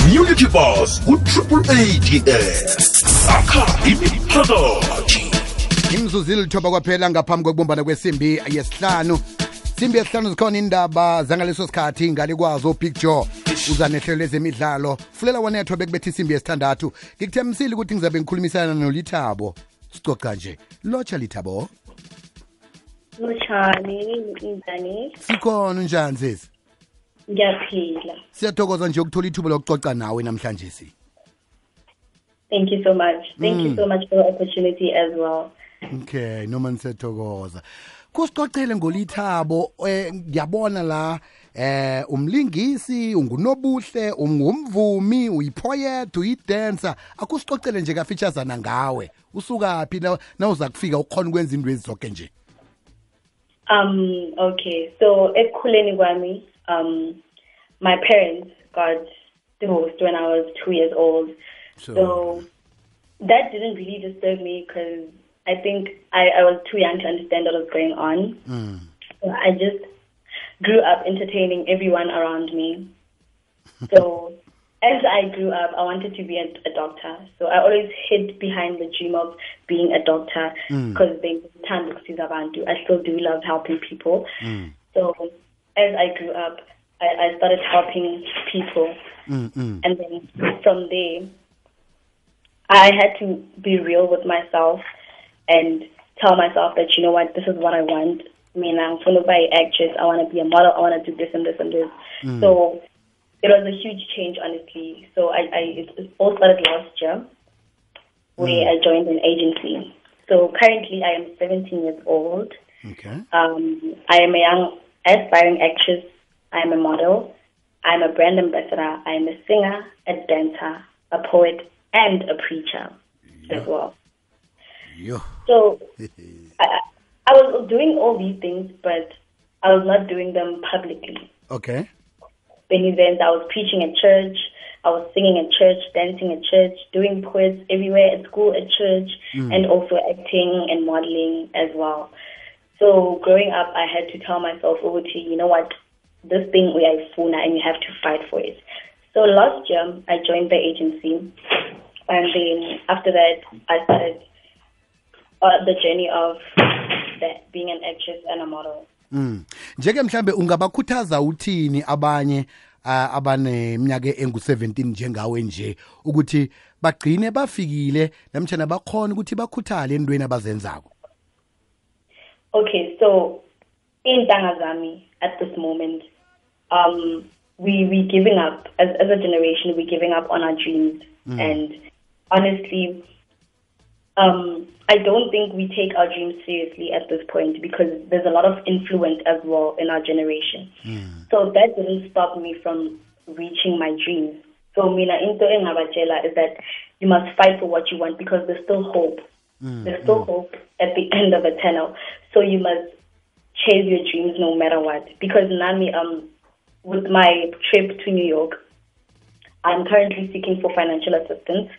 community bus ku-triple ads akha imiphakathi imzuzu ilithoba kwaphela ngaphambi kokubumbana kwesimbi yesihlanu. Simbi yesihlanu zikhona indaba zangaleso sikhathi ngale kwazo big joe. Uza nehlelo lezemidlalo. Fulela wanethwa bekubetha isimbi yesithandathu. Ngikuthembisile ukuthi ngizabe ngikhulumisana nolithabo. Sicoca nje lotsha lithabo. Lotshani njani? sikhona unjani sesi Ngiyaphila. siyathokoza nje ukuthola ithuba lokucoca nawe namhlanje si Thank you so much. Thank you so much for the opportunity as well. okay noma nisethokoza kusicocele ngolithabo eh ngiyabona la eh umlingisi ungunobuhle ungumvumi uyipoet uyidancer akusicocele nje kafeaturesana ngawe usukaphi na nawuza kufika ukhona ukwenza into ezizonke nje Um, okay. So ekukhuleni kwami, um, my parents got divorced when I was two years old. So- So, that didn't really disturb me because I think I, I was too young to understand what was going on. Mm. So I just grew up entertaining everyone around me. So as I grew up, I wanted to be a, a doctor. So I always hid behind the dream of being a doctor mm. because they time. I still do love helping people. Mm. So as I grew up, I, I started helping people, mm, mm. and then from there, I had to be real with myself and tell myself that you know what, this is what I want. I mean, I'm going to be an actress. I want to be a model. I want to do this and this and this. Mm. So it was a huge change, honestly. So I, I it, it all started last year, where I joined an agency. So currently, I am 17 years old. okay Um, I am a young aspiring actress. I am a model. I'm a brand ambassador. I am a singer, a dancer, a poet, and a preacher as well. yo So I, I was doing all these things, but I was not doing them publicly. okay In events, I was preaching at church, I was singing at church, dancing at church, doing poets everywhere at school, at church, hmm. and also acting and modeling as well. So growing up, I had to tell myself, over to you know what, this thing we are funa and you have to fight for it. So last year, I joined the agency, and then after that, I started uh, the journey of that, being an actress and a model. Mm. Njeke mhlambe ungabakhuthaza uthini abanye uh, abaneminyaka engu17 njengawe nje ukuthi bagcine bafikile namtjana bakhona ukuthi bakhuthale endweni abazenzako. Okay, so in Tangazami at this moment, um, we we giving up as as a generation. We're giving up on our dreams, and honestly, um, I don't think we take our dreams seriously at this point because there's a lot of influence as well in our generation. So that didn't stop me from reaching my dreams. So mina into is that you must fight for what you want because there's still hope. Mm, There's still mm. hope at the end of a tunnel. So you must chase your dreams no matter what. Because Nami, um, with my trip to New York, I'm currently seeking for financial assistance,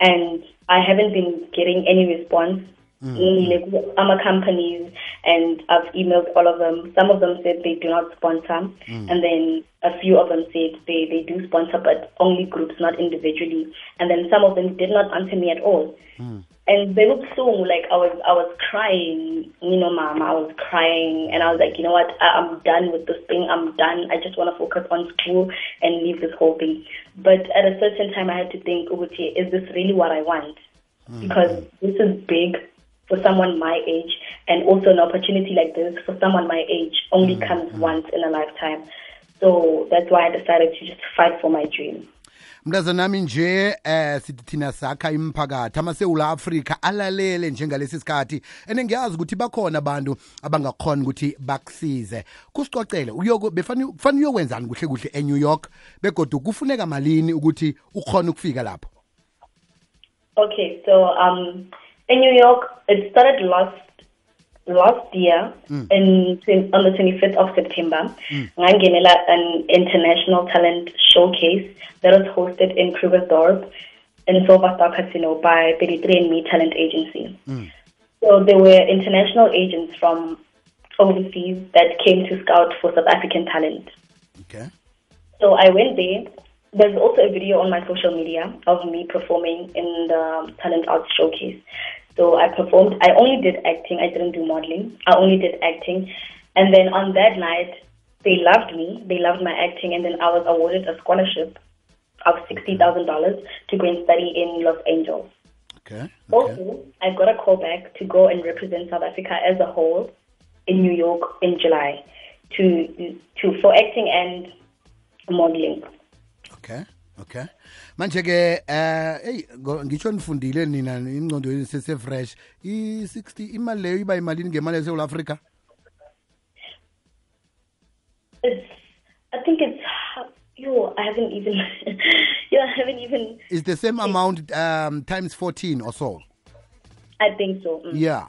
and I haven't been getting any response. Mm. mm I'm a companies, and I've emailed all of them. Some of them said they do not sponsor, and then a few of them said they, they do sponsor, but only groups, not individually. And then some of them did not answer me at all. And they looked so like I was I was crying, you know, mom. I was crying, and I was like, you know what? I, I'm done with this thing. I'm done. I just want to focus on school and leave this whole thing. But at a certain time, I had to think, Uguti, is this really what I want? Mm-hmm. Because this is big for someone my age, and also an opportunity like this for someone my age only mm-hmm. comes once in a lifetime. So that's why I decided to just fight for my dream. Mntazanami nje eh sithi thina sakha imphakathi amasewula Afrika alalele njengalesi sikhathi and ngiyazi ukuthi bakhona abantu abangakhona ukuthi bakusize. Kusicocele kufanele uyokwenzani kuhle kuhle eNew York begodwa kufuneka malini ukuthi ukhona ukufika lapho? Okay, so um, in New York, it started last last year mm. in on the 25th of September. Mm. Ngangenela an international talent showcase that was hosted in Krugersdorp in Silver Star Casino by 33andMe Talent Agency. Mm. So there were international agents from overseas that came to scout for South African talent. okay So I went there. there's also a video on my social media of me performing in the talent arts showcase. So I performed. I only did acting. I didn't do modeling. I only did acting. And then on that night, they loved me. They loved my acting. And then I was awarded a scholarship of $60,000 to go and study in Los Angeles. Okay. okay. Also, I got a call back to go and represent South Africa as a whole in New York in July to to for acting and modeling. Okay. Okay. Manje ke eh hey ngisho nifundile nina ingcondo yenu sese fresh i60 imali leyo iba imalini ngemali eSouth Africa? It's I think it's yo I haven't even yo I haven't even Is the same amount um times 14 or so? I think so. Mm. Yeah.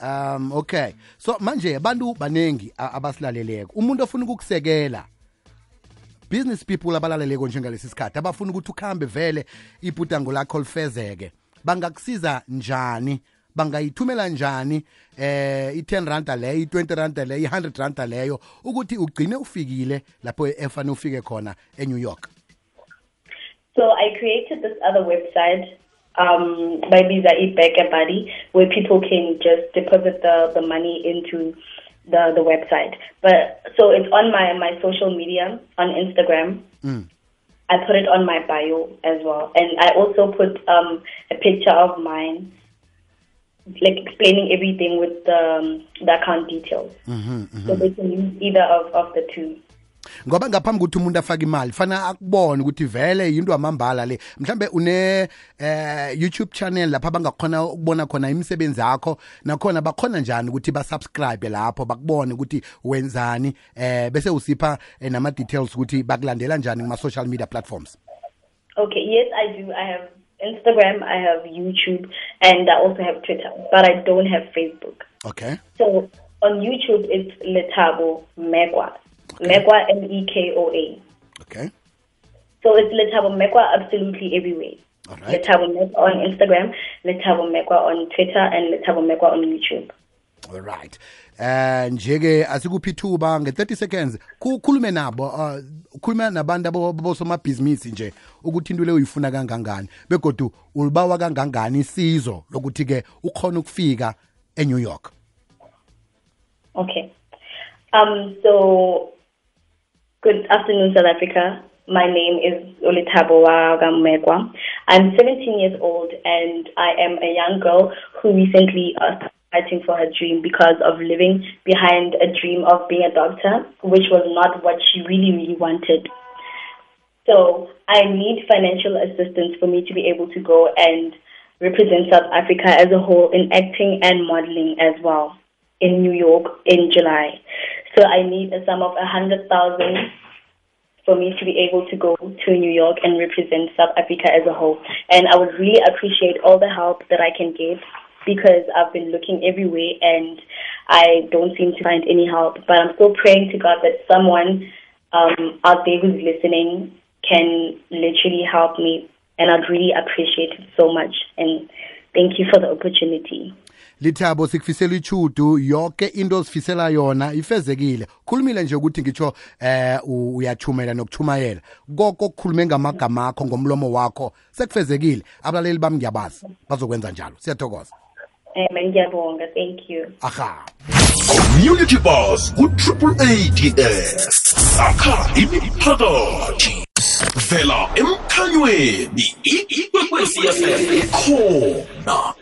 Um okay. So manje abantu banengi abasilaleleko. Umuntu ofuna ukukusekela business people abalaleleko njengalesi sikhathi abafuna ukuthi ukhambe vele ibhudango lakho lifezeke. Bangakusiza njani? Bangayithumela njani eh i10 rand leyo i20 rand leyo i100 rand leyo ukuthi ugcine ufikile lapho efane ufike khona eNew York? So I created this other website um by Visa eBack Buddy where people can just deposit the the money into the the website. But so it's on my my social media on Instagram. Mm. I put it on my bio as well, and I also put um, a picture of mine, like explaining everything with the, um, the account details. Mm-hmm, mm-hmm. So they can use either of, of the two. Ngoba ngaphambi ukuthi umuntu afake imali fana akubone ukuthi vele yinto amambala le mhlambe une eh YouTube channel lapha bangakhona ukubona khona imisebenzi yakho nakhona bakhona njani ukuthi basubscribe lapho bakubone ukuthi wenzani eh bese usipha eh, nama details ukuthi bakulandela njani kuma social media platforms Okay, yes I do. I have Instagram, I have YouTube, and I also have Twitter, but I don't have Facebook. okay So on YouTube it's Letabo Megwa. Megwa M E K O A. okay So it's Letabo Mekwa absolutely everywhere. all right Letabo Mekwa on Instagram, Letabo Mekwa on Twitter, and Letabo Mekwa on YouTube. all right eh nje ke asikuphi ithuba nge30 seconds kukhulume nabo uh, ukhuluma nabantu abosomabhizinisi nje ukuthi into le uyifuna kangangani begodu ulibawa kangangani isizo lokuthi ke ukhona ukufika eNew York Okay. Um, so, good afternoon, South Africa. My name is Olitabo Wagamegwa. I'm 17 years old and I am a young girl who recently uh, fighting for her dream because of living behind a dream of being a doctor, which was not what she really, really wanted. So I need financial assistance for me to be able to go and represent South Africa as a whole in acting and modeling as well in New York in July. So I need a sum of a hundred thousand for me to be able to go to New York and represent South Africa as a whole. And I would really appreciate all the help that I can get because I've been looking everywhere and I don't seem to find any help. But I'm still praying to God that someone um, out there who's listening can literally help me. And I'd really appreciate it so much. And thank you for the opportunity. lithabo sikufisela ichudu yonke into osifisela yona ifezekile khulumile nje ukuthi ngitsho eh u- uyathumela nokuthumayela koko kukhulume ngamagama akho ngomlomo wakho sekufezekile abalaleli bami ngiyabazi bazokwenza njalo siyathokoza Amen. Ngiyabonga. Thank you. aha community bus ku-triple DS. akha imiphakathi vela emkhanyweni ikwekwezi ikhona